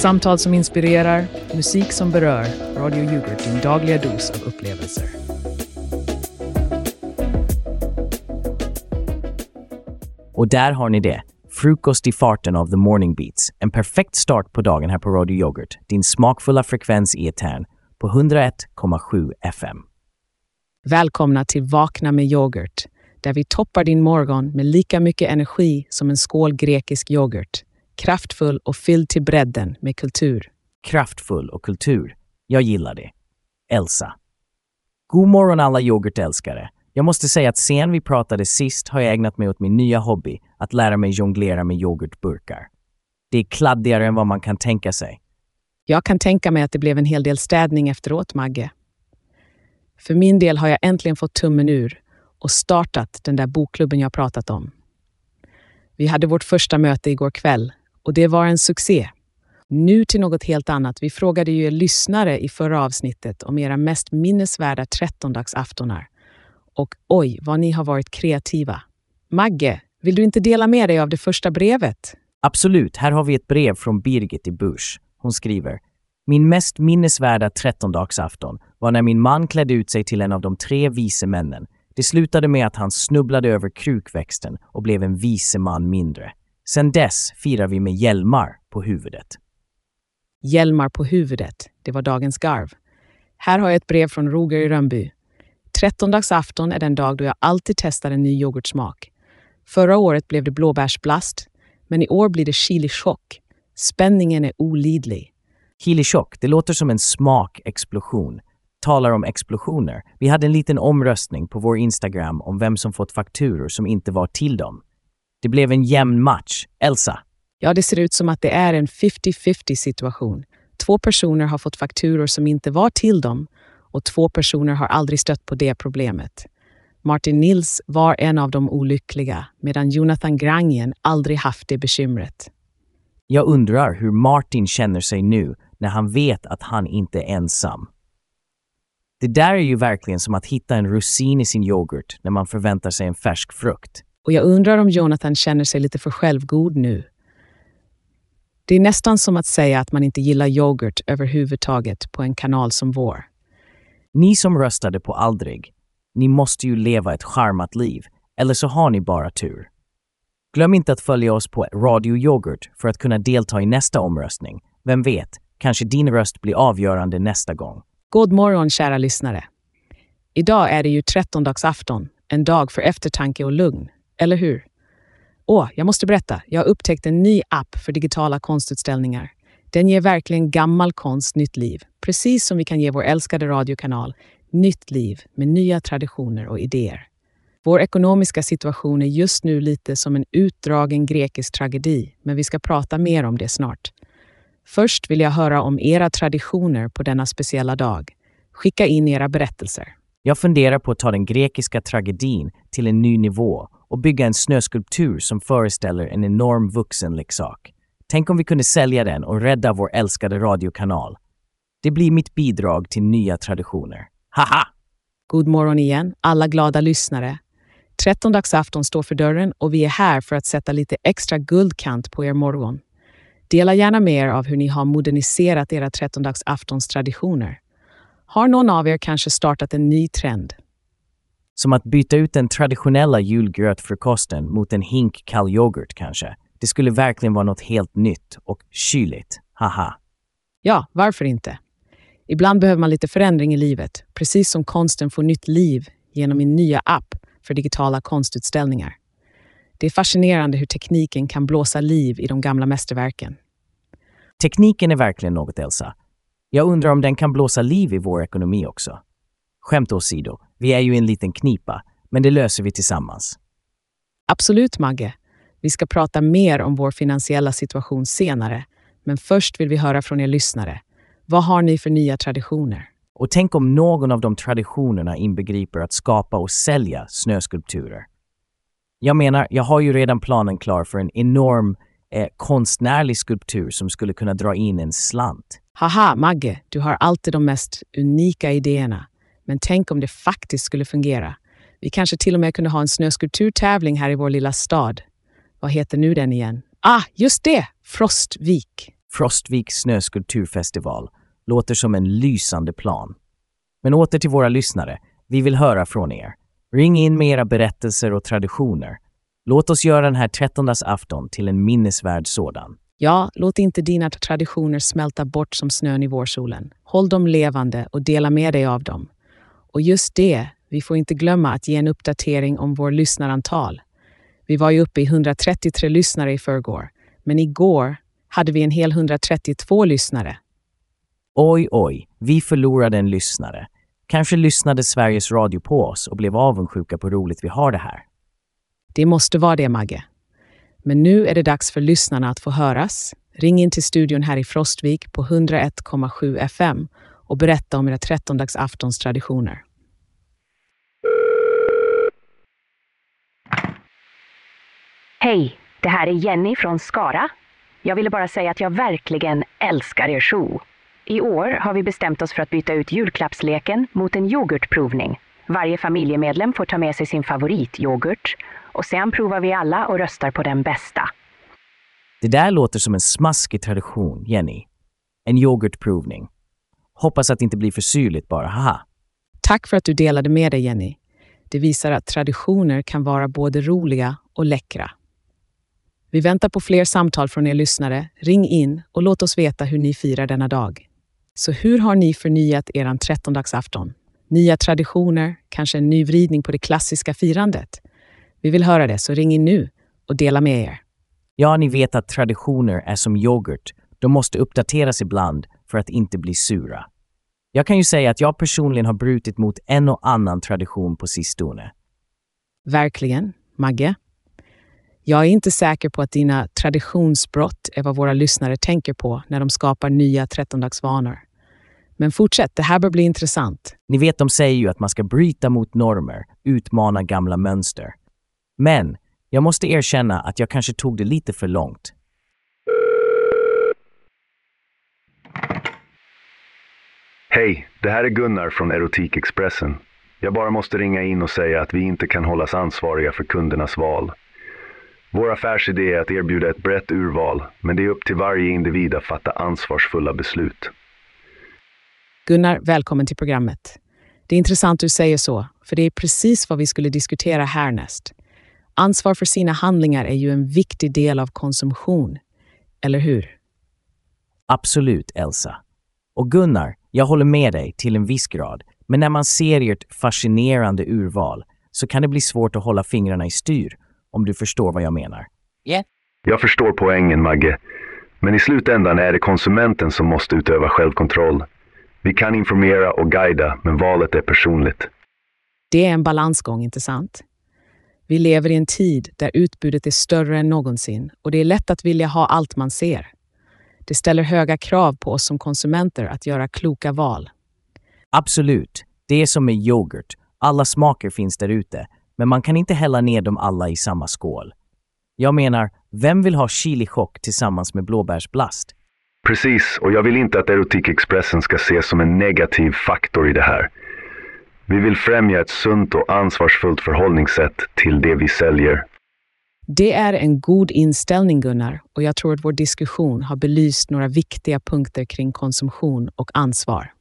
Samtal som inspirerar, musik som berör. Radio Yoghurt, din dagliga dos av upplevelser. Och där har ni det. Frukost i farten av The Morning Beats. En perfekt start på dagen här på Radio Yoghurt. Din smakfulla frekvens i etern på 101,7 FM. Välkomna till Vakna med yoghurt, där vi toppar din morgon med lika mycket energi som en skål grekisk yoghurt. Kraftfull och fylld till bredden med kultur. Kraftfull och kultur. Jag gillar det. Elsa. God morgon alla yoghurtälskare. Jag måste säga att sen vi pratade sist har jag ägnat mig åt min nya hobby, att lära mig jonglera med yoghurtburkar. Det är kladdigare än vad man kan tänka sig. Jag kan tänka mig att det blev en hel del städning efteråt, Magge. För min del har jag äntligen fått tummen ur och startat den där bokklubben jag pratat om. Vi hade vårt första möte igår kväll och det var en succé. Nu till något helt annat. Vi frågade ju er lyssnare i förra avsnittet om era mest minnesvärda trettondagsaftonar. Och oj, vad ni har varit kreativa. Magge, vill du inte dela med dig av det första brevet? Absolut, här har vi ett brev från Birgit i Busch. Hon skriver Min mest minnesvärda trettondagsafton var när min man klädde ut sig till en av de tre vise männen. Det slutade med att han snubblade över krukväxten och blev en vise man mindre. Sen dess firar vi med hjälmar på huvudet. Hjälmar på huvudet, det var dagens garv. Här har jag ett brev från Roger i Rönnby. Trettondagsafton är den dag då jag alltid testar en ny yoghurtsmak. Förra året blev det blåbärsblast, men i år blir det chilichock. Spänningen är olidlig. Chilichock, det låter som en smakexplosion. Talar om explosioner. Vi hade en liten omröstning på vår Instagram om vem som fått fakturor som inte var till dem. Det blev en jämn match. Elsa? Ja, det ser ut som att det är en 50-50 situation. Två personer har fått fakturor som inte var till dem och två personer har aldrig stött på det problemet. Martin Nils var en av de olyckliga, medan Jonathan Grangien aldrig haft det bekymret. Jag undrar hur Martin känner sig nu när han vet att han inte är ensam. Det där är ju verkligen som att hitta en russin i sin yoghurt när man förväntar sig en färsk frukt. Och jag undrar om Jonathan känner sig lite för självgod nu. Det är nästan som att säga att man inte gillar yoghurt överhuvudtaget på en kanal som vår. Ni som röstade på Aldrig, ni måste ju leva ett charmat liv, eller så har ni bara tur. Glöm inte att följa oss på Radio Yoghurt för att kunna delta i nästa omröstning. Vem vet, kanske din röst blir avgörande nästa gång. God morgon kära lyssnare. Idag är det ju trettondagsafton, en dag för eftertanke och lugn, eller hur? Åh, jag måste berätta, jag har upptäckt en ny app för digitala konstutställningar. Den ger verkligen gammal konst nytt liv, precis som vi kan ge vår älskade radiokanal nytt liv med nya traditioner och idéer. Vår ekonomiska situation är just nu lite som en utdragen grekisk tragedi, men vi ska prata mer om det snart. Först vill jag höra om era traditioner på denna speciella dag. Skicka in era berättelser. Jag funderar på att ta den grekiska tragedin till en ny nivå och bygga en snöskulptur som föreställer en enorm vuxenleksak. Tänk om vi kunde sälja den och rädda vår älskade radiokanal. Det blir mitt bidrag till nya traditioner. Haha! God morgon igen, alla glada lyssnare. Trettondagsafton står för dörren och vi är här för att sätta lite extra guldkant på er morgon. Dela gärna med er av hur ni har moderniserat era trettondagsaftonstraditioner. Har någon av er kanske startat en ny trend? Som att byta ut den traditionella julgrötfrukosten mot en hink kall yoghurt kanske. Det skulle verkligen vara något helt nytt och kyligt. Haha. Ja, varför inte? Ibland behöver man lite förändring i livet, precis som konsten får nytt liv genom min nya app för digitala konstutställningar. Det är fascinerande hur tekniken kan blåsa liv i de gamla mästerverken. Tekniken är verkligen något, Elsa. Jag undrar om den kan blåsa liv i vår ekonomi också. Skämt åsido, vi är ju i en liten knipa, men det löser vi tillsammans. Absolut, Magge. Vi ska prata mer om vår finansiella situation senare, men först vill vi höra från er lyssnare. Vad har ni för nya traditioner? Och tänk om någon av de traditionerna inbegriper att skapa och sälja snöskulpturer. Jag menar, jag har ju redan planen klar för en enorm eh, konstnärlig skulptur som skulle kunna dra in en slant. Haha, Magge, du har alltid de mest unika idéerna. Men tänk om det faktiskt skulle fungera. Vi kanske till och med kunde ha en snöskulpturtävling här i vår lilla stad. Vad heter nu den igen? Ah, just det! Frostvik. Frostviks snöskulpturfestival låter som en lysande plan. Men åter till våra lyssnare. Vi vill höra från er. Ring in med era berättelser och traditioner. Låt oss göra den här trettondagsafton till en minnesvärd sådan. Ja, låt inte dina traditioner smälta bort som snön i vårsolen. Håll dem levande och dela med dig av dem. Och just det, vi får inte glömma att ge en uppdatering om vår lyssnarantal. Vi var ju uppe i 133 lyssnare i förrgår, men igår hade vi en hel 132 lyssnare. Oj, oj, vi förlorade en lyssnare. Kanske lyssnade Sveriges Radio på oss och blev avundsjuka på hur roligt vi har det här. Det måste vara det, Magge. Men nu är det dags för lyssnarna att få höras. Ring in till studion här i Frostvik på 101,7 FM och berätta om era trettondagsaftons-traditioner. Hej, det här är Jenny från Skara. Jag ville bara säga att jag verkligen älskar er show. I år har vi bestämt oss för att byta ut julklappsleken mot en yoghurtprovning. Varje familjemedlem får ta med sig sin favorityoghurt och sen provar vi alla och röstar på den bästa. Det där låter som en smaskig tradition, Jenny. En yoghurtprovning. Hoppas att det inte blir för syrligt bara, haha. Tack för att du delade med dig, Jenny. Det visar att traditioner kan vara både roliga och läckra. Vi väntar på fler samtal från er lyssnare. Ring in och låt oss veta hur ni firar denna dag. Så hur har ni förnyat er trettondagsafton? Nya traditioner, kanske en ny vridning på det klassiska firandet? Vi vill höra det, så ring in nu och dela med er. Ja, ni vet att traditioner är som yoghurt. De måste uppdateras ibland för att inte bli sura. Jag kan ju säga att jag personligen har brutit mot en och annan tradition på sistone. Verkligen, Magge. Jag är inte säker på att dina traditionsbrott är vad våra lyssnare tänker på när de skapar nya trettondagsvanor. Men fortsätt, det här bör bli intressant. Ni vet, de säger ju att man ska bryta mot normer, utmana gamla mönster. Men jag måste erkänna att jag kanske tog det lite för långt. Hej, det här är Gunnar från Erotikexpressen. Jag bara måste ringa in och säga att vi inte kan hållas ansvariga för kundernas val. Vår affärsidé är att erbjuda ett brett urval, men det är upp till varje individ att fatta ansvarsfulla beslut. Gunnar, välkommen till programmet. Det är intressant att du säger så, för det är precis vad vi skulle diskutera härnäst. Ansvar för sina handlingar är ju en viktig del av konsumtion, eller hur? Absolut, Elsa. Och Gunnar, jag håller med dig till en viss grad, men när man ser ert fascinerande urval så kan det bli svårt att hålla fingrarna i styr, om du förstår vad jag menar. Yeah. Jag förstår poängen, Magge. Men i slutändan är det konsumenten som måste utöva självkontroll. Vi kan informera och guida, men valet är personligt. Det är en balansgång, inte sant? Vi lever i en tid där utbudet är större än någonsin och det är lätt att vilja ha allt man ser. Det ställer höga krav på oss som konsumenter att göra kloka val. Absolut. Det är som med yoghurt. Alla smaker finns där ute, men man kan inte hälla ner dem alla i samma skål. Jag menar, vem vill ha chilichock tillsammans med blåbärsblast? Precis, och jag vill inte att Erotikexpressen ska ses som en negativ faktor i det här. Vi vill främja ett sunt och ansvarsfullt förhållningssätt till det vi säljer. Det är en god inställning, Gunnar, och jag tror att vår diskussion har belyst några viktiga punkter kring konsumtion och ansvar.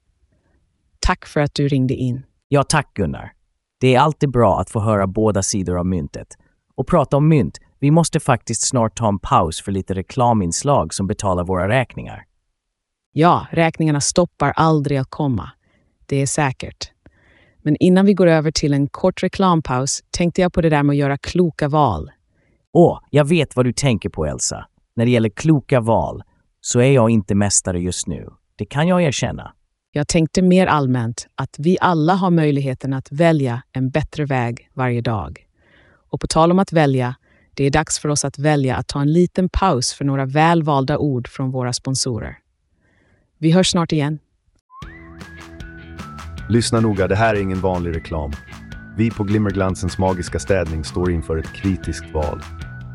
Tack för att du ringde in. Ja, tack Gunnar. Det är alltid bra att få höra båda sidor av myntet. Och prata om mynt, vi måste faktiskt snart ta en paus för lite reklaminslag som betalar våra räkningar. Ja, räkningarna stoppar aldrig att komma. Det är säkert. Men innan vi går över till en kort reklampaus tänkte jag på det där med att göra kloka val. Åh, jag vet vad du tänker på Elsa. När det gäller kloka val så är jag inte mästare just nu. Det kan jag erkänna. Jag tänkte mer allmänt att vi alla har möjligheten att välja en bättre väg varje dag. Och på tal om att välja, det är dags för oss att välja att ta en liten paus för några välvalda ord från våra sponsorer. Vi hörs snart igen. Lyssna noga, det här är ingen vanlig reklam. Vi på Glimmerglansens magiska städning står inför ett kritiskt val.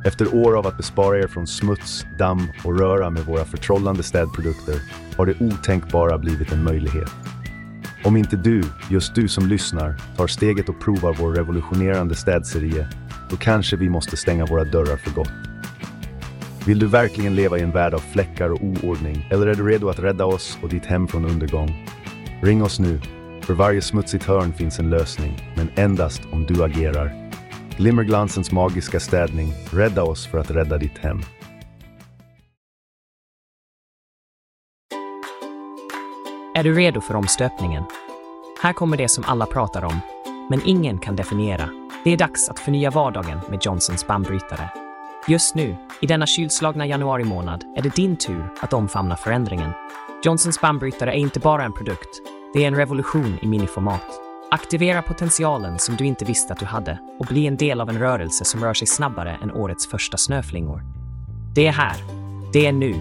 Efter år av att bespara er från smuts, damm och röra med våra förtrollande städprodukter har det otänkbara blivit en möjlighet. Om inte du, just du som lyssnar, tar steget och provar vår revolutionerande städserie, då kanske vi måste stänga våra dörrar för gott. Vill du verkligen leva i en värld av fläckar och oordning? Eller är du redo att rädda oss och ditt hem från undergång? Ring oss nu. För varje smutsigt hörn finns en lösning, men endast om du agerar. Glimmerglansens magiska städning. Rädda oss för att rädda ditt hem. Är du redo för omstöpningen? Här kommer det som alla pratar om, men ingen kan definiera. Det är dags att förnya vardagen med Johnsons bandbrytare. Just nu, i denna kylslagna januari månad, är det din tur att omfamna förändringen. Johnsons bandbrytare är inte bara en produkt, det är en revolution i miniformat. Aktivera potentialen som du inte visste att du hade och bli en del av en rörelse som rör sig snabbare än årets första snöflingor. Det är här. Det är nu.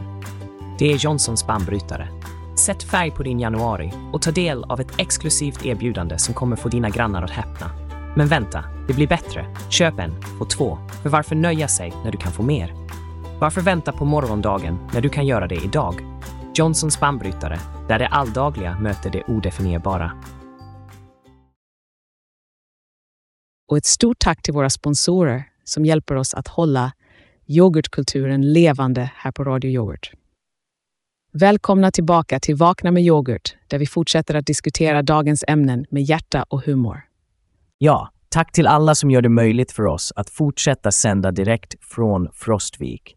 Det är Johnsons bandbrytare. Sätt färg på din januari och ta del av ett exklusivt erbjudande som kommer få dina grannar att häpna. Men vänta, det blir bättre. Köp en, få två. För varför nöja sig när du kan få mer? Varför vänta på morgondagen när du kan göra det idag? Johnsons bannbrytare, där det alldagliga möter det odefinierbara. Och ett stort tack till våra sponsorer som hjälper oss att hålla yoghurtkulturen levande här på Radio Yoghurt. Välkomna tillbaka till Vakna med yoghurt, där vi fortsätter att diskutera dagens ämnen med hjärta och humor. Ja, tack till alla som gör det möjligt för oss att fortsätta sända direkt från Frostvik.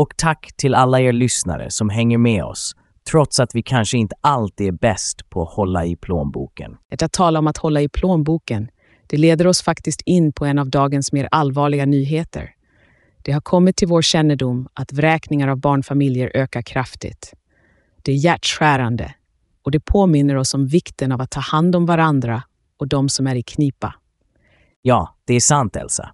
Och tack till alla er lyssnare som hänger med oss, trots att vi kanske inte alltid är bäst på att hålla i plånboken. Att tala om att hålla i plånboken, det leder oss faktiskt in på en av dagens mer allvarliga nyheter. Det har kommit till vår kännedom att vräkningar av barnfamiljer ökar kraftigt. Det är hjärtskärande och det påminner oss om vikten av att ta hand om varandra och de som är i knipa. Ja, det är sant Elsa.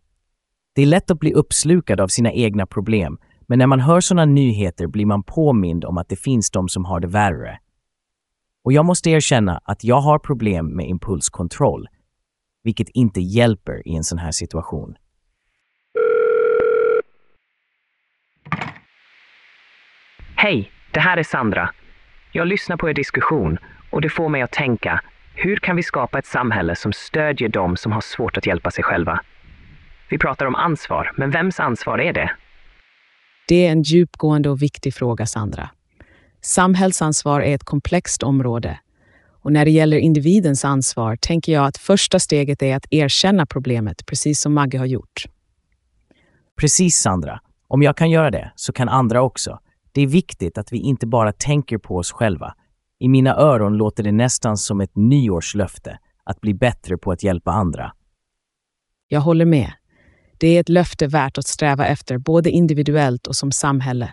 Det är lätt att bli uppslukad av sina egna problem, men när man hör sådana nyheter blir man påmind om att det finns de som har det värre. Och jag måste erkänna att jag har problem med impulskontroll, vilket inte hjälper i en sån här situation. Hej, det här är Sandra. Jag lyssnar på er diskussion och det får mig att tänka, hur kan vi skapa ett samhälle som stödjer de som har svårt att hjälpa sig själva? Vi pratar om ansvar, men vems ansvar är det? Det är en djupgående och viktig fråga, Sandra. Samhällsansvar är ett komplext område. Och när det gäller individens ansvar tänker jag att första steget är att erkänna problemet, precis som Maggie har gjort. Precis Sandra. Om jag kan göra det så kan andra också. Det är viktigt att vi inte bara tänker på oss själva. I mina öron låter det nästan som ett nyårslöfte att bli bättre på att hjälpa andra. Jag håller med. Det är ett löfte värt att sträva efter både individuellt och som samhälle.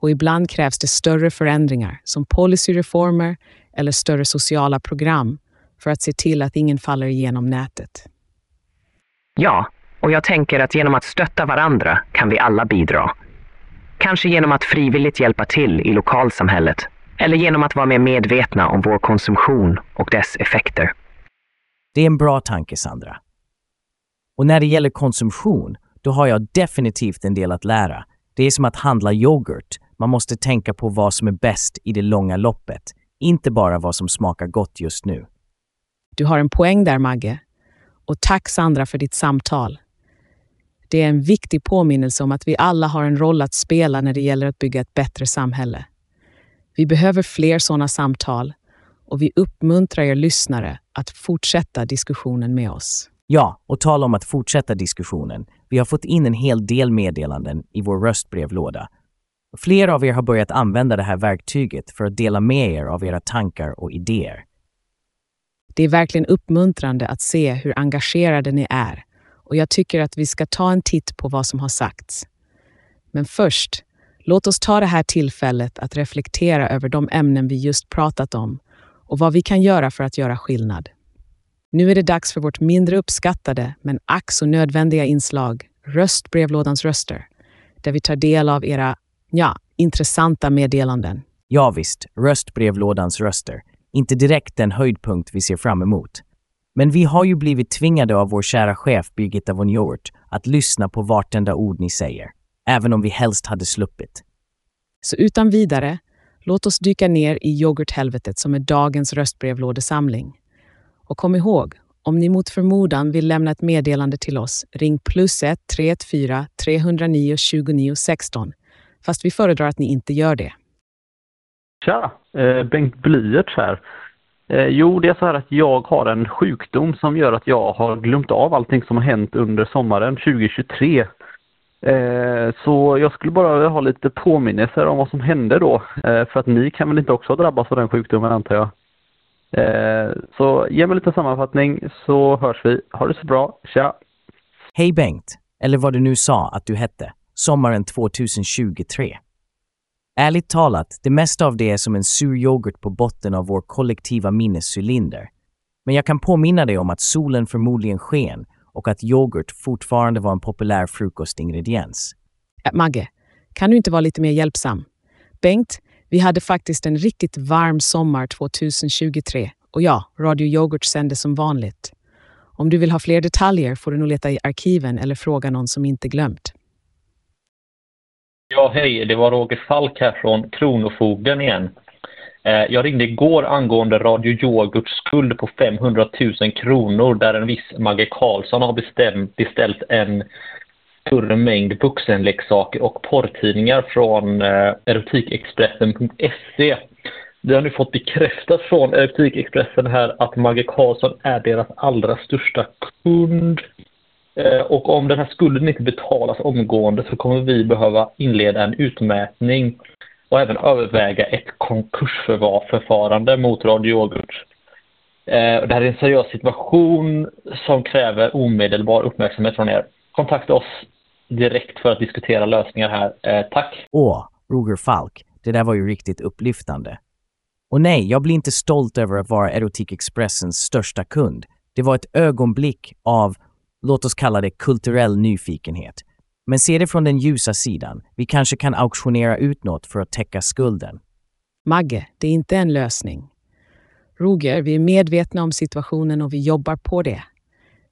Och ibland krävs det större förändringar som policyreformer eller större sociala program för att se till att ingen faller igenom nätet. Ja, och jag tänker att genom att stötta varandra kan vi alla bidra. Kanske genom att frivilligt hjälpa till i lokalsamhället eller genom att vara mer medvetna om vår konsumtion och dess effekter. Det är en bra tanke, Sandra. Och när det gäller konsumtion, då har jag definitivt en del att lära. Det är som att handla yoghurt. Man måste tänka på vad som är bäst i det långa loppet, inte bara vad som smakar gott just nu. Du har en poäng där, Magge. Och tack Sandra för ditt samtal. Det är en viktig påminnelse om att vi alla har en roll att spela när det gäller att bygga ett bättre samhälle. Vi behöver fler sådana samtal och vi uppmuntrar er lyssnare att fortsätta diskussionen med oss. Ja, och tala om att fortsätta diskussionen. Vi har fått in en hel del meddelanden i vår röstbrevlåda. Flera av er har börjat använda det här verktyget för att dela med er av era tankar och idéer. Det är verkligen uppmuntrande att se hur engagerade ni är och jag tycker att vi ska ta en titt på vad som har sagts. Men först, låt oss ta det här tillfället att reflektera över de ämnen vi just pratat om och vad vi kan göra för att göra skillnad. Nu är det dags för vårt mindre uppskattade men ack så nödvändiga inslag Röstbrevlådans röster, där vi tar del av era, ja, intressanta meddelanden. Ja visst, röstbrevlådans röster. Inte direkt den höjdpunkt vi ser fram emot. Men vi har ju blivit tvingade av vår kära chef Birgitta von Hjort att lyssna på vartenda ord ni säger, även om vi helst hade sluppit. Så utan vidare, låt oss dyka ner i yoghurthelvetet som är dagens röstbrevlådesamling. Och kom ihåg, om ni mot förmodan vill lämna ett meddelande till oss, ring plus 1 314 309 29 16 fast vi föredrar att ni inte gör det. Tja, eh, Bengt Blyerts här. Eh, jo, det är så här att jag har en sjukdom som gör att jag har glömt av allting som har hänt under sommaren 2023. Eh, så jag skulle bara vilja ha lite påminnelser om vad som hände då. Eh, för att ni kan väl inte också ha drabbats av den sjukdomen antar jag. Eh, så ge mig lite sammanfattning så hörs vi. Ha det så bra. Tja! Hej Bengt, eller vad du nu sa att du hette, sommaren 2023. Ärligt talat, det mesta av det är som en sur yoghurt på botten av vår kollektiva minnescylinder. Men jag kan påminna dig om att solen förmodligen sken och att yoghurt fortfarande var en populär frukostingrediens. Äh, Magge, kan du inte vara lite mer hjälpsam? Bengt, vi hade faktiskt en riktigt varm sommar 2023 och ja, Radio Yoghurt sände som vanligt. Om du vill ha fler detaljer får du nog leta i arkiven eller fråga någon som inte glömt. Ja, hej. Det var Roger Falk här från Kronofogden igen. Eh, jag ringde igår angående Radio Yoghurts skuld på 500 000 kronor där en viss Magge Karlsson har bestämt, beställt en större mängd vuxenleksaker och porrtidningar från eh, erotikexpressen.se. Vi har nu fått bekräftat från Erotikexpressen här att Magge Karlsson är deras allra största kund. Eh, och om den här skulden inte betalas omgående så kommer vi behöva inleda en utmätning och även överväga ett konkursförfarande mot Radio Yoghurt. Eh, det här är en seriös situation som kräver omedelbar uppmärksamhet från er. Kontakta oss direkt för att diskutera lösningar här. Eh, tack! Åh, Roger Falk, det där var ju riktigt upplyftande. Och nej, jag blir inte stolt över att vara Erotikexpressens största kund. Det var ett ögonblick av, låt oss kalla det kulturell nyfikenhet. Men se det från den ljusa sidan. Vi kanske kan auktionera ut något för att täcka skulden. Magge, det är inte en lösning. Roger, vi är medvetna om situationen och vi jobbar på det.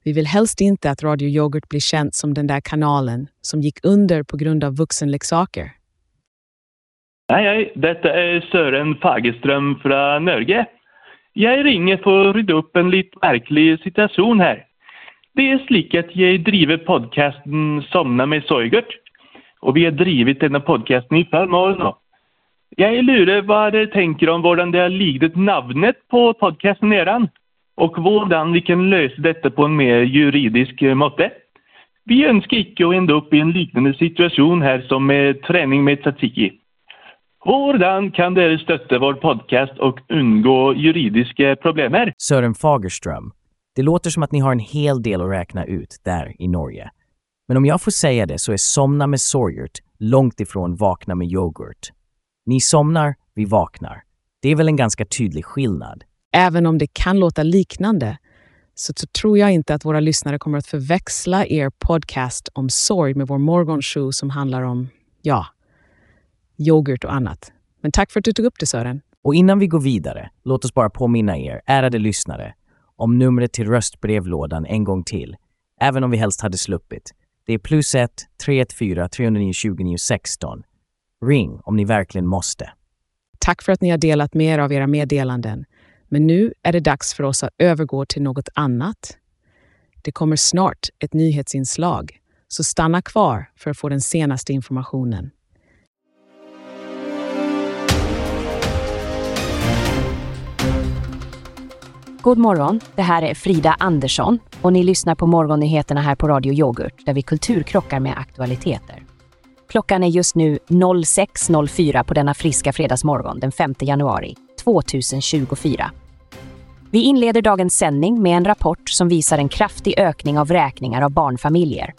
Vi vill helst inte att Radio Yoghurt blir känt som den där kanalen som gick under på grund av vuxenleksaker. Hej, hej! Detta är Søren Fagerstrøm från Norge. Jeg ringer för att rydda upp en lite märklig situation här. Det er slik att jeg driver podcasten 'Somna med Soygert', og vi har drivit denna podcasten i fem år nu. Jeg lurer vad du tänker om hur det har lidit navnet på podcasten eran og hvordan vi kan løse dette på en mer juridisk eh, måte. Vi ønsker ikke å ende opp i en liknande situasjon her som med trening med tzatziki. Hvordan kan dere støtte vår podcast och undgå juridiska problemer? Sören Fagerström, det låter som att ni har en hel del att räkna ut där i Norge. Men om jag får säga det så är somna med Sorgert långt ifrån vakna med yoghurt. Ni somnar, vi vaknar. Det är väl en ganska tydlig skillnad. Även om det kan låta liknande så, tror jag inte att våra lyssnare kommer att förväxla er podcast om sorg med vår morgonshow som handlar om, ja, yoghurt och annat. Men tack för att du tog upp det Sören. Och innan vi går vidare, låt oss bara påminna er, ärade lyssnare, om numret till röstbrevlådan en gång till, även om vi helst hade sluppit. Det är plus 1 314 309 29 16. Ring om ni verkligen måste. Tack för att ni har delat med er av era meddelanden. Men nu är det dags för oss att övergå till något annat. Det kommer snart ett nyhetsinslag, så stanna kvar för att få den senaste informationen. God morgon, det här är Frida Andersson och ni lyssnar på morgonnyheterna här på Radio Yoghurt där vi kulturkrockar med aktualiteter. Klockan är just nu 06.04 på denna friska fredagsmorgon den 5 januari 2024. Vi inleder dagens sändning med en rapport som visar en kraftig ökning av räkningar av barnfamiljer.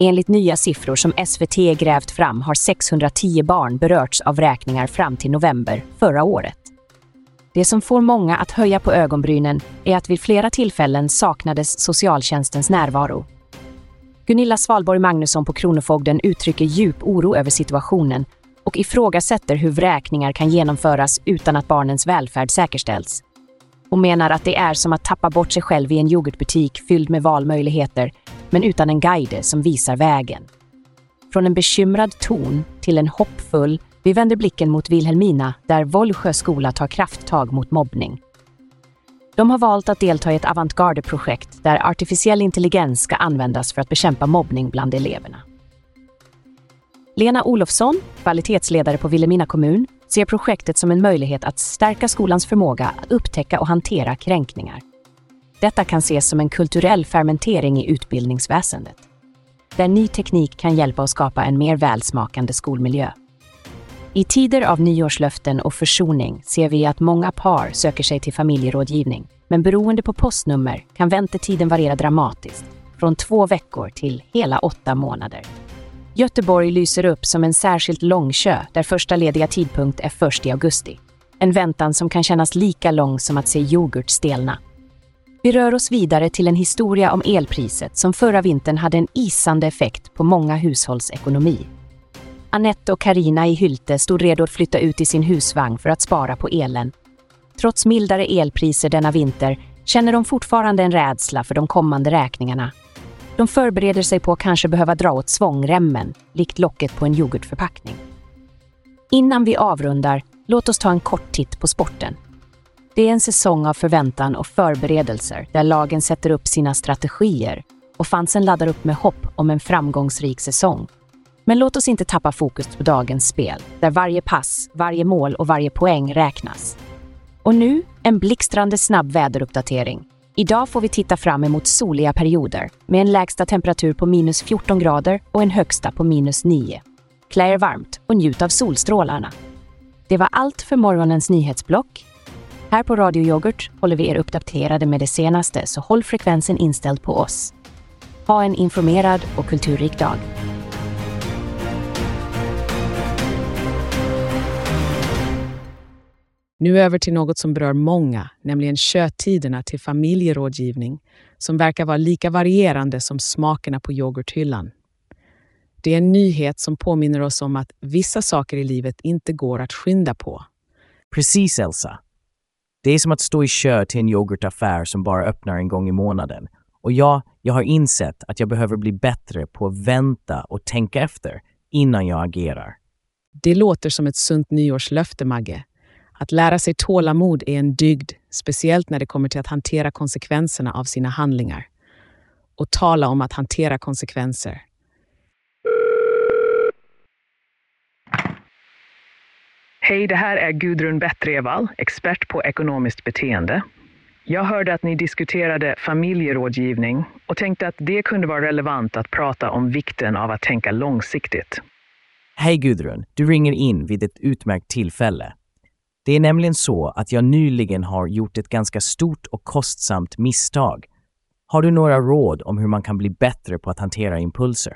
Enligt nya siffror som SVT grävt fram har 610 barn berörts av räkningar fram till november förra året. Det som får många att höja på ögonbrynen är att vid flera tillfällen saknades socialtjänstens närvaro. Gunilla Svalborg Magnusson på Kronofogden uttrycker djup oro över situationen och ifrågasätter hur vräkningar kan genomföras utan att barnens välfärd säkerställs och menar att det är som att tappa bort sig själv i en yoghurtbutik fylld med valmöjligheter, men utan en guide som visar vägen. Från en bekymrad ton till en hoppfull, vi vänder blicken mot Vilhelmina där Vollsjö skola tar krafttag mot mobbning. De har valt att delta i ett avantgarde-projekt där artificiell intelligens ska användas för att bekämpa mobbning bland eleverna. Lena Olofsson, kvalitetsledare på Vilhelmina kommun, ser projektet som en möjlighet att stärka skolans förmåga att upptäcka och hantera kränkningar. Detta kan ses som en kulturell fermentering i utbildningsväsendet, där ny teknik kan hjälpa att skapa en mer välsmakande skolmiljö. I tider av nyårslöften och försoning ser vi att många par söker sig till familjerådgivning, men beroende på postnummer kan väntetiden variera dramatiskt, från två veckor till hela åtta månader. Göteborg lyser upp som en särskilt lång kö där första lediga tidpunkt är först i augusti. En väntan som kan kännas lika lång som att se yoghurt stelna. Vi rör oss vidare till en historia om elpriset som förra vintern hade en isande effekt på många hushålls ekonomi. Annette och Karina i Hylte stod redo att flytta ut i sin husvagn för att spara på elen. Trots mildare elpriser denna vinter känner de fortfarande en rädsla för de kommande räkningarna. De förbereder sig på att kanske behöva dra åt svångremmen, likt locket på en yoghurtförpackning. Innan vi avrundar, låt oss ta en kort titt på sporten. Det är en säsong av förväntan och förberedelser där lagen sätter upp sina strategier och fansen laddar upp med hopp om en framgångsrik säsong. Men låt oss inte tappa fokus på dagens spel, där varje pass, varje mål och varje poäng räknas. Och nu en blixtrande snabb väderuppdatering. Idag får vi titta fram emot soliga perioder med en lägsta temperatur på minus 14 grader och en högsta på minus 9. Klä er varmt och njut av solstrålarna. Det var allt för morgonens nyhetsblock. Här på Radio Yoghurt håller vi er uppdaterade med det senaste, så håll frekvensen inställd på oss. Ha en informerad och kulturrik dag. Nu över till något som berör många, nämligen köttiderna till familjerådgivning som verkar vara lika varierande som smakerna på yoghurthyllan. Det är en nyhet som påminner oss om att vissa saker i livet inte går att skynda på. Precis Elsa. Det är som att stå i kö till en yoghurtaffär som bara öppnar en gång i månaden. Och ja, jag har insett att jag behöver bli bättre på att vänta och tänka efter innan jag agerar. Det låter som ett sunt nyårslöfte, Magge. Att lära sig tålamod är en dygd, speciellt när det kommer till att hantera konsekvenserna av sina handlingar. Och tala om att hantera konsekvenser. Hej, det här är Gudrun Bettrevall, expert på ekonomiskt beteende. Jag hörde att ni diskuterade familjerådgivning och tänkte att det kunde vara relevant att prata om vikten av att tänka långsiktigt. Hej Gudrun, du ringer in vid ett utmärkt tillfälle. Det är nämligen så att jag nyligen har gjort ett ganska stort och kostsamt misstag. Har du några råd om hur man kan bli bättre på att hantera impulser?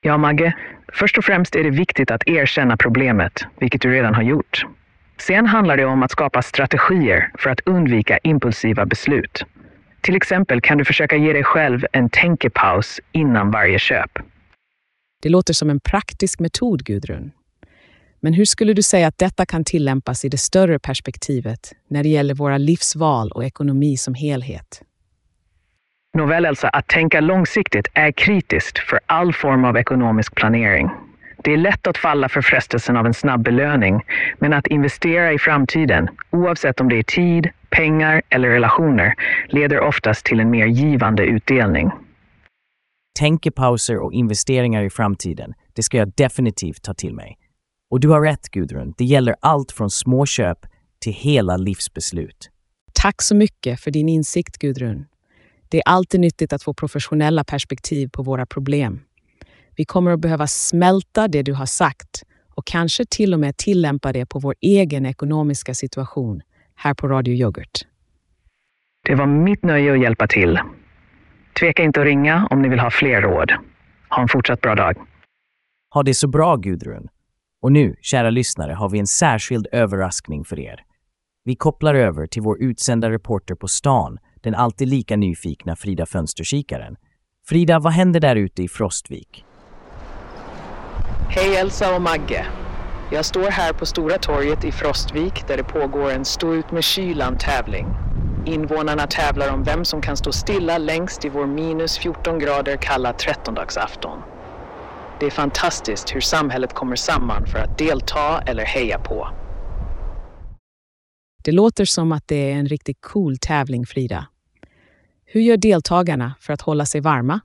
Ja, Magge. Först och främst är det viktigt att erkänna problemet, vilket du redan har gjort. Sen handlar det om att skapa strategier för att undvika impulsiva beslut. Till exempel kan du försöka ge dig själv en tänkepaus innan varje köp. Det låter som en praktisk metod, Gudrun. Men hur skulle du säga att detta kan tillämpas i det större perspektivet när det gäller våra livsval och ekonomi som helhet? Nåväl, Elsa, att tänka långsiktigt är kritiskt för all form av ekonomisk planering. Det är lätt att falla för frestelsen av en snabb belöning, men att investera i framtiden, oavsett om det är tid, pengar eller relationer, leder oftast till en mer givande utdelning. Tänkepauser och investeringar i framtiden, det ska jag definitivt ta till mig. Och du har rätt Gudrun, det gäller allt från småköp till hela livsbeslut. Tack så mycket för din insikt, Gudrun. Det är alltid nyttigt att få professionella perspektiv på våra problem. Vi kommer att behöva smälta det du har sagt och kanske till och med tillämpa det på vår egen ekonomiska situation här på Radio Yoghurt. Det var mitt nöje att hjälpa till. Tveka inte att ringa om ni vill ha fler råd. Ha en fortsatt bra dag. Ha det så bra Gudrun. Och nu, kära lyssnare, har vi en särskild överraskning för er. Vi kopplar över till vår utsända reporter på stan, den alltid lika nyfikna Frida Fönsterkikaren. Frida, vad händer där ute i Frostvik? Hej Elsa och Magge. Jag står här på Stora torget i Frostvik där det pågår en Stå ut med kylan-tävling. Invånarna tävlar om vem som kan stå stilla längst i vår minus 14 grader kalla trettondagsafton. Det är fantastiskt hur samhället kommer samman för att delta eller heja på. Det låter som att det är en riktigt cool tävling, Frida. Hur gör deltagarna för att hålla sig varma?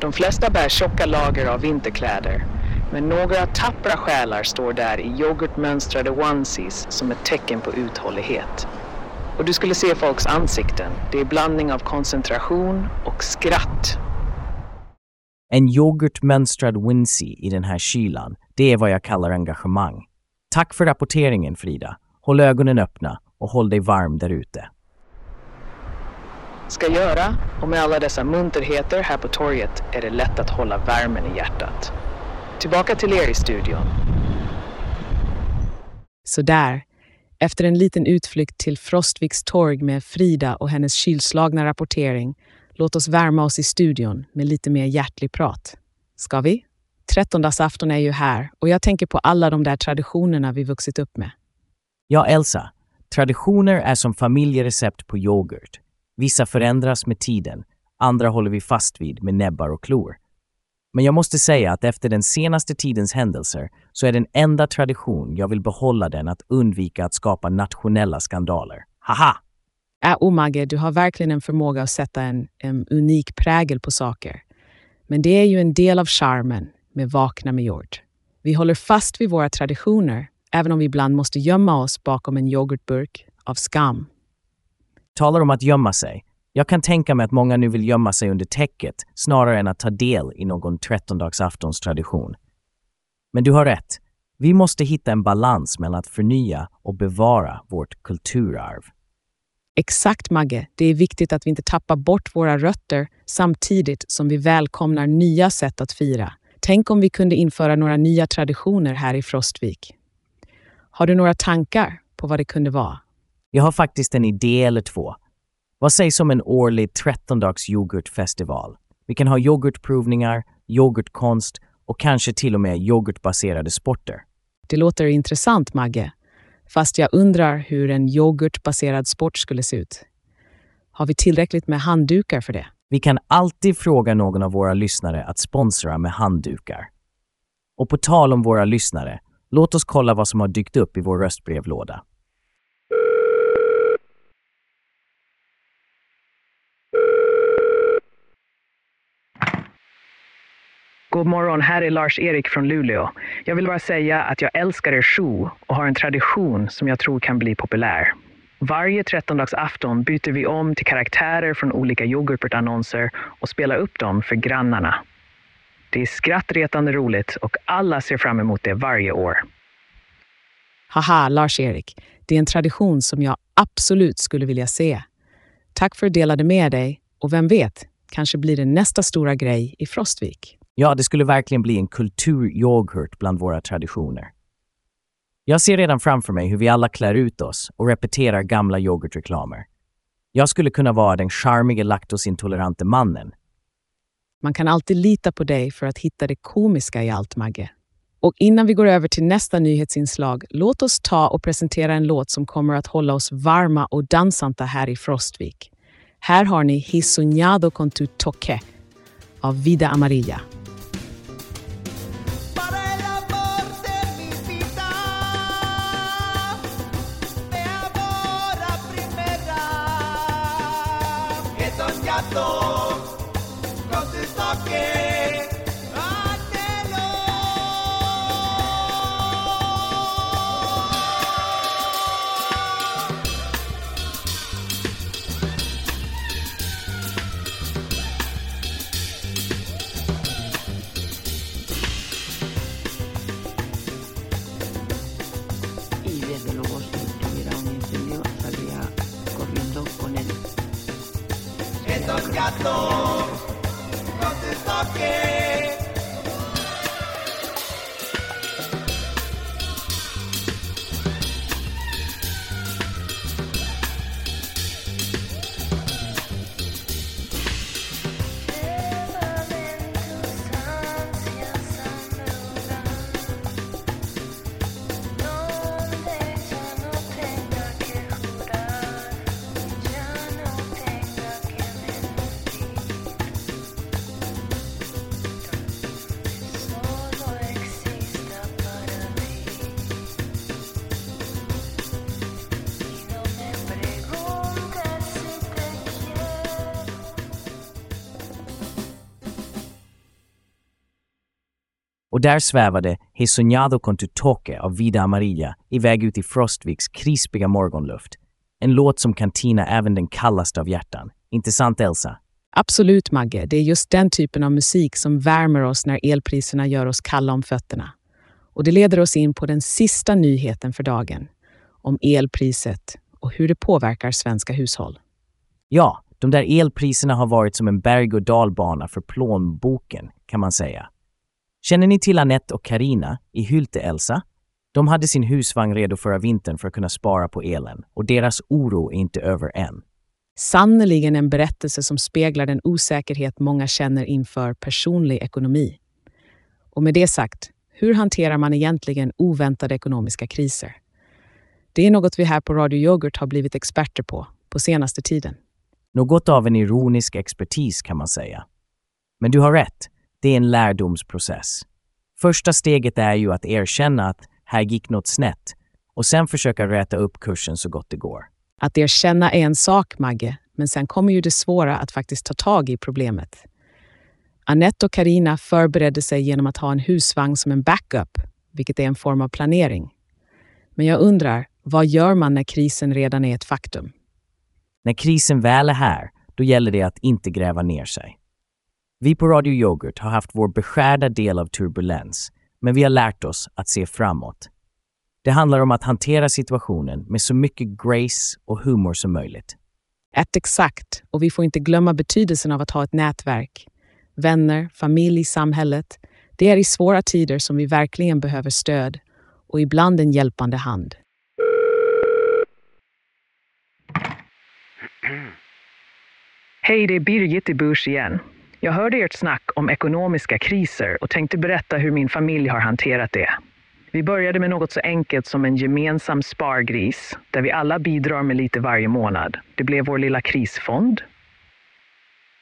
De flesta bär tjocka lager av vinterkläder. Men några tappra själar står där i yoghurtmönstrade onesies som ett tecken på uthållighet. Och du skulle se folks ansikten. Det är blandning av koncentration och skratt. En yoghurtmönstrad Wincy i den här kylan, det är vad jag kallar engagemang. Tack för rapporteringen Frida. Håll ögonen öppna och håll dig varm där ute. Ska göra, och med alla dessa munterheter här på torget är det lätt att hålla värmen i hjärtat. Tillbaka till er i studion. Så där, efter en liten utflykt till Frostviks torg med Frida och hennes kylslagna rapportering, låt oss värma oss i studion med lite mer hjärtlig prat. Ska vi? Trettondagsafton är ju här och jag tänker på alla de där traditionerna vi vuxit upp med. Ja, Elsa. Traditioner är som familjerecept på yoghurt. Vissa förändras med tiden, andra håller vi fast vid med näbbar och klor. Men jag måste säga att efter den senaste tidens händelser så är den enda tradition jag vill behålla den att undvika att skapa nationella skandaler. Haha! Äh, oh Magge, du har verkligen en förmåga att sätta en, en unik prägel på saker. Men det är ju en del av charmen med Vakna med Jord. Vi håller fast vid våra traditioner, även om vi ibland måste gömma oss bakom en yoghurtburk av skam. Talar om att gömma sig. Jag kan tänka mig att många nu vill gömma sig under täcket snarare än att ta del i någon trettondagsaftonstradition. Men du har rätt. Vi måste hitta en balans mellan att förnya och bevara vårt kulturarv. Exakt Magge, det är viktigt att vi inte tappar bort våra rötter samtidigt som vi välkomnar nya sätt att fira. Tänk om vi kunde införa några nya traditioner här i Frostvik. Har du några tankar på vad det kunde vara? Jag har faktiskt en idé eller två. Vad sägs om en årlig 13-dags yoghurtfestival? Vi kan ha yoghurtprovningar, yoghurtkonst och kanske till och med yoghurtbaserade sporter. Det låter intressant, Magge. Fast jag undrar hur en yoghurtbaserad sport skulle se ut. Har vi tillräckligt med handdukar för det? Vi kan alltid fråga någon av våra lyssnare att sponsra med handdukar. Och på tal om våra lyssnare, låt oss kolla vad som har dykt upp i vår röstbrevlåda. God morgon, här är Lars-Erik från Luleå. Jag vill bara säga att jag älskar er show och har en tradition som jag tror kan bli populär. Varje trettondagsafton byter vi om till karaktärer från olika yoghurtannonser och spelar upp dem för grannarna. Det är skrattretande roligt och alla ser fram emot det varje år. Haha, Lars-Erik. Det är en tradition som jag absolut skulle vilja se. Tack för att du delade med dig och vem vet, kanske blir det nästa stora grej i Frostvik. Ja, det skulle verkligen bli en kulturyoghurt bland våra traditioner. Jag ser redan framför mig hur vi alla klär ut oss och repeterar gamla yoghurtreklamer. Jag skulle kunna vara den charmige laktosintolerante mannen. Man kan alltid lita på dig för att hitta det komiska i allt, Magge. Och innan vi går över till nästa nyhetsinslag, låt oss ta och presentera en låt som kommer att hålla oss varma och dansanta här i Frostvik. Här har ni Hisoñado con tu toque av Vida Amarilla. Soñado Och där svävade He soñado con tu toque av Vida Amarilla iväg ut i Frostviks krispiga morgonluft. En låt som kan tina även den kallaste av hjärtan. Inte sant Elsa? Absolut, Magge. Det är just den typen av musik som värmer oss när elpriserna gör oss kalla om fötterna. Och det leder oss in på den sista nyheten för dagen. Om elpriset och hur det påverkar svenska hushåll. Ja, de där elpriserna har varit som en berg och dalbana för plånboken, kan man säga. Känner ni till Annette och Karina i Hylte Elsa? De hade sin husvagn redo förra vintern för att kunna spara på elen och deras oro är inte över än. Sannerligen en berättelse som speglar den osäkerhet många känner inför personlig ekonomi. Och med det sagt, hur hanterar man egentligen oväntade ekonomiska kriser? Det är något vi här på Radio Yoghurt har blivit experter på, på senaste tiden. Något av en ironisk expertis kan man säga. Men du har rätt, det är en lärdomsprocess. Första steget är ju att erkänna att här gick något snett och sen försöka räta upp kursen så gott det går. Att erkänna är en sak, Magge, men sen kommer ju det svåra att faktiskt ta tag i problemet. Annette och Karina förberedde sig genom att ha en husvagn som en backup, vilket är en form av planering. Men jag undrar, vad gör man när krisen redan är ett faktum? När krisen väl är här, då gäller det att inte gräva ner sig. Vi på Radio Yoghurt har haft vår beskärda del av turbulens, men vi har lärt oss att se framåt. Det handlar om att hantera situationen med så mycket grace och humor som möjligt. Ett exakt, och vi får inte glömma betydelsen av att ha ett nätverk. Vänner, familj, samhället. Det är i svåra tider som vi verkligen behöver stöd och ibland en hjälpande hand. Hej, det är Birgit i Burs igen. Jag hörde ert snack om ekonomiska kriser och tänkte berätta hur min familj har hanterat det. Vi började med något så enkelt som en gemensam spargris där vi alla bidrar med lite varje månad. Det blev vår lilla krisfond.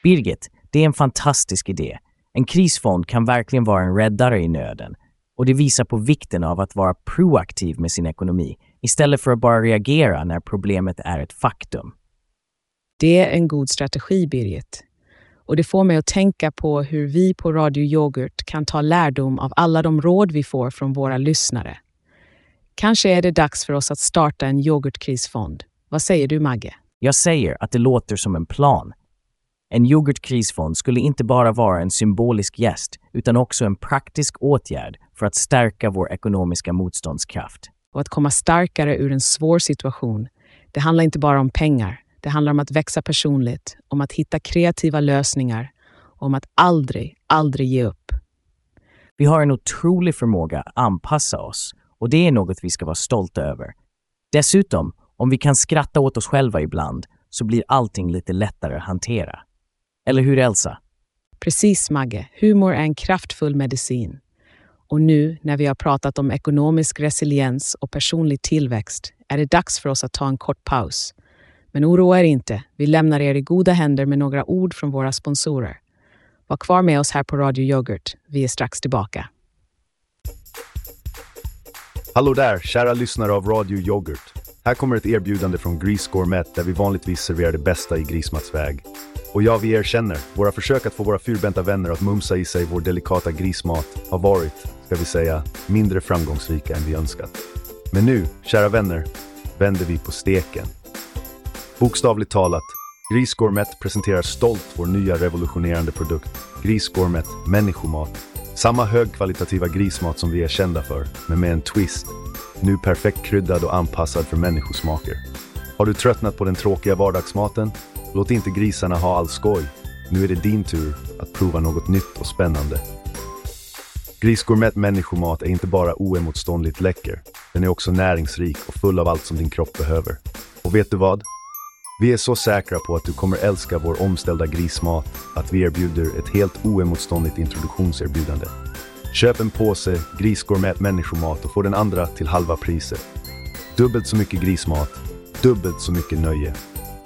Birgit, det är en fantastisk idé. En krisfond kan verkligen vara en räddare i nöden och det visar på vikten av att vara proaktiv med sin ekonomi istället för att bara reagera när problemet är ett faktum. Det är en god strategi, Birgit. Och det får mig att tänka på hur vi på Radio Yoghurt kan ta lärdom av alla de råd vi får från våra lyssnare. Kanske är det dags för oss att starta en yoghurtkrisfond. Vad säger du, Magge? Jag säger att det låter som en plan. En yoghurtkrisfond skulle inte bara vara en symbolisk gäst utan också en praktisk åtgärd för att stärka vår ekonomiska motståndskraft. Och att komma starkare ur en svår situation, det handlar inte bara om pengar. Det handlar om att växa personligt, om att hitta kreativa lösningar och om att aldrig, aldrig ge upp. Vi har en otrolig förmåga att anpassa oss och det är något vi ska vara stolta över. Dessutom, om vi kan skratta åt oss själva ibland så blir allting lite lättare att hantera. Eller hur Elsa? Precis Magge, humor är en kraftfull medicin. Och nu när vi har pratat om ekonomisk resiliens och personlig tillväxt är det dags för oss att ta en kort paus. Men oroa er inte, vi lämnar er i goda händer med några ord från våra sponsorer. Var kvar med oss här på Radio Yoghurt, vi är strax tillbaka. Hallå där, kära lyssnare av Radio Yoghurt. Här kommer ett erbjudande från Gris Gourmet där vi vanligtvis serverar det bästa i grismatsväg. Och ja, vi erkänner, våra försök att få våra fyrbenta vänner att mumsa i sig vår delikata grismat har varit, ska vi säga, mindre framgångsrika än vi önskat. Men nu, kära vänner, vänder vi på steken. Bokstavligt talat, Gris Gourmet presenterar stolt vår nya revolutionerande produkt, Gris Gourmet Människomat. Samma högkvalitativa grismat som vi är kända för, men med en twist. Nu perfekt kryddad och anpassad för människosmaker. Har du tröttnat på den tråkiga vardagsmaten? Låt inte grisarna ha all skoj. Nu är det din tur att prova något nytt och spännande. Grisgourmet människomat är inte bara oemotståndligt läcker. Den är också näringsrik och full av allt som din kropp behöver. Och vet du vad? Vi är så säkra på att du kommer älska vår omställda grismat att vi erbjuder ett helt oemotståndligt introduktionserbjudande. Köp en påse Grisgourmet människomat och få den andra till halva priset. Dubbelt så mycket grismat, dubbelt så mycket nöje.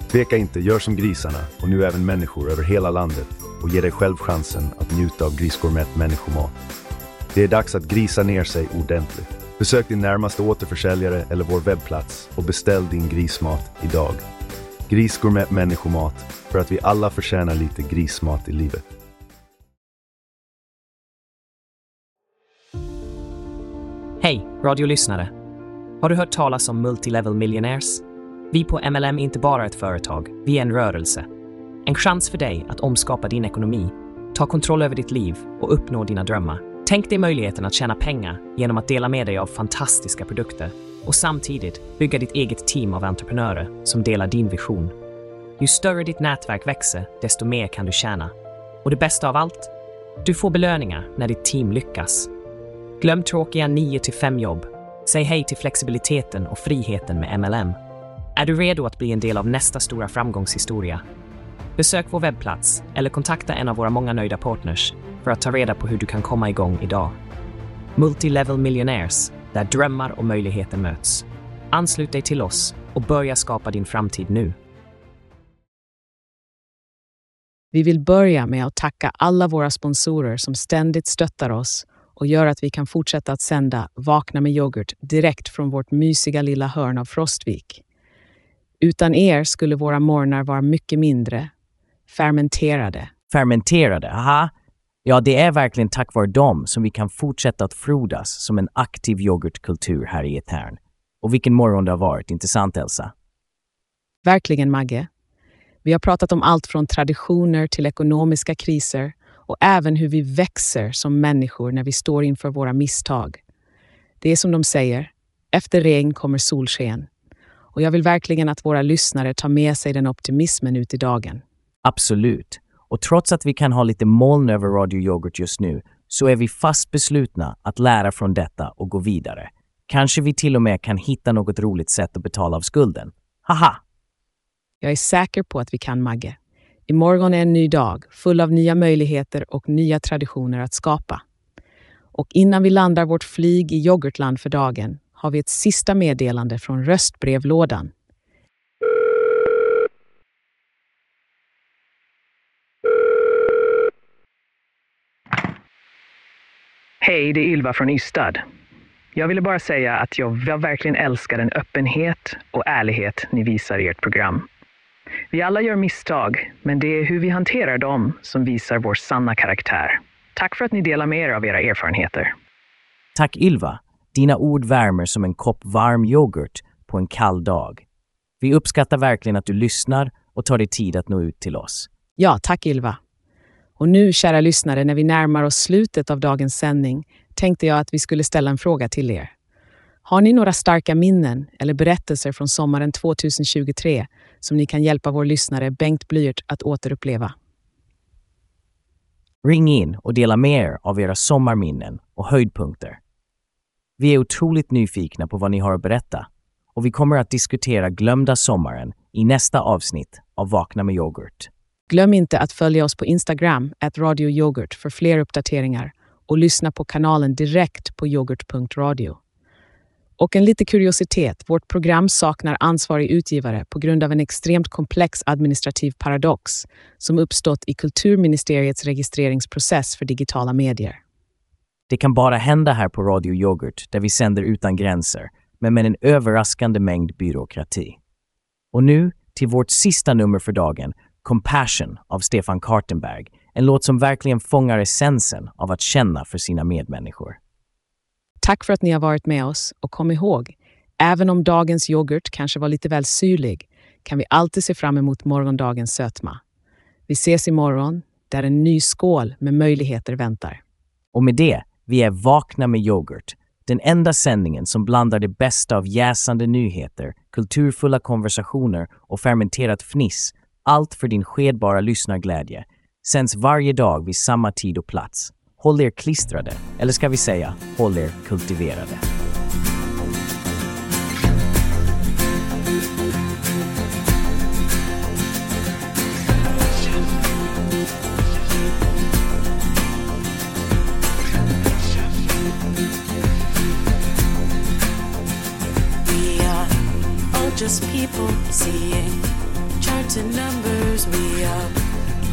Tveka inte, gör som grisarna och nu även människor över hela landet och ge dig själv chansen att njuta av Grisgourmet människomat. Det är dags att grisa ner sig ordentligt. Besök din närmaste återförsäljare eller vår webbplats och beställ din grismat idag. Grisgourmet människomat för att vi alla förtjänar lite grismat i livet. Hej, radiolyssnare! Har du hört talas om Multilevel Millionaires? Vi på MLM är inte bara ett företag, vi är en rörelse. En chans för dig att omskapa din ekonomi, ta kontroll över ditt liv och uppnå dina drömmar. Tänk dig möjligheten att tjäna pengar genom att dela med dig av fantastiska produkter och samtidigt bygga ditt eget team av entreprenörer som delar din vision. Ju större ditt nätverk växer, desto mer kan du tjäna. Och det bästa av allt? Du får belöningar när ditt team lyckas. Glöm tråkiga 9 5 jobb. Säg hej till flexibiliteten och friheten med MLM. Är du redo att bli en del av nästa stora framgångshistoria? Besök vår webbplats eller kontakta en av våra många nöjda partners för att ta reda på hur du kan komma igång idag. Multilevel Millionaires, där drömmar och möjligheter möts. Anslut dig till oss och börja skapa din framtid nu. Vi vill börja med att tacka alla våra sponsorer som ständigt stöttar oss och gör att vi kan fortsätta att sända Vakna med yoghurt direkt från vårt mysiga lilla hörn av Frostvik. Utan er skulle våra morgnar vara mycket mindre fermenterade. Fermenterade, aha. Ja, det är verkligen tack vare dem som vi kan fortsätta att frodas som en aktiv yoghurtkultur här i Etern. Och vilken morgon det har varit, inte sant Elsa? Verkligen, Magge. Vi har pratat om allt från traditioner till ekonomiska kriser och även hur vi växer som människor när vi står inför våra misstag. Det är som de säger, efter regn kommer solsken. Och jag vill verkligen att våra lyssnare tar med sig den optimismen ut i dagen. Absolut. Och trots att vi kan ha lite moln över Radio Yoghurt just nu så är vi fast beslutna att lära från detta och gå vidare. Kanske vi till och med kan hitta något roligt sätt att betala av skulden. Haha! Jag är säker på att vi kan, Magge. Imorgon är en ny dag, full av nya möjligheter och nya traditioner att skapa. Och innan vi landar vårt flyg i yoghurtland för dagen har vi ett sista meddelande från röstbrevlådan. Hej, det är Ylva från Ystad. Jag ville bara säga att jag verkligen älskar den öppenhet och ärlighet ni visar i ert program. Vi alla gör misstag, men det är hur vi hanterar dem som visar vår sanna karaktär. Tack för att ni delar med er av era erfarenheter. Tack Ylva. Dina ord värmer som en kopp varm yoghurt på en kall dag. Vi uppskattar verkligen att du lyssnar och tar dig tid att nå ut till oss. Ja, tack Ylva. Och nu, kära lyssnare, när vi närmar oss slutet av dagens sändning tänkte jag att vi skulle ställa en fråga till er. Har ni några starka minnen eller berättelser från sommaren 2023 som ni kan hjälpa vår lyssnare Bengt Blyert att återuppleva? Ring in och dela med er av era sommarminnen och höjdpunkter. Vi är otroligt nyfikna på vad ni har att berätta och vi kommer att diskutera glömda sommaren i nästa avsnitt av Vakna med yoghurt. Glöm inte att följa oss på Instagram, at radioyoghurt, för fler uppdateringar och lyssna på kanalen direkt på yoghurt.radio. Och en liten kuriositet, vårt program saknar ansvarig utgivare på grund av en extremt komplex administrativ paradox som uppstått i Kulturministeriets registreringsprocess för digitala medier. Det kan bara hända här på Radio Yoghurt där vi sänder utan gränser, men med en överraskande mängd byråkrati. Och nu till vårt sista nummer för dagen, Compassion av Stefan Kartenberg, en låt som verkligen fångar essensen av att känna för sina medmänniskor. Tack för att ni har varit med oss och kom ihåg, även om dagens yoghurt kanske var lite väl syrlig kan vi alltid se fram emot morgondagens sötma. Vi ses imorgon där en ny skål med möjligheter väntar. Och med det, vi är Vakna med yoghurt, den enda sändningen som blandar det bästa av jäsande nyheter, kulturfulla konversationer och fermenterat fniss, allt för din skedbara lyssnarglädje, sänds varje dag vid samma tid och plats. Håll er klistrade, eller ska vi säga, håll er kultiverade. We are all just people seeing and numbers. We are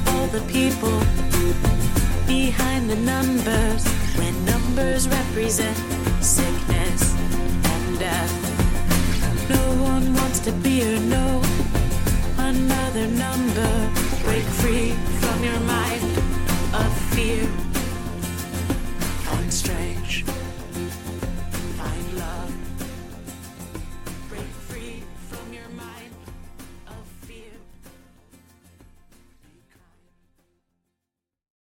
all the people behind the numbers. When numbers represent sickness and death, no one wants to be or know another number. Break free from your mind of fear. Find strange.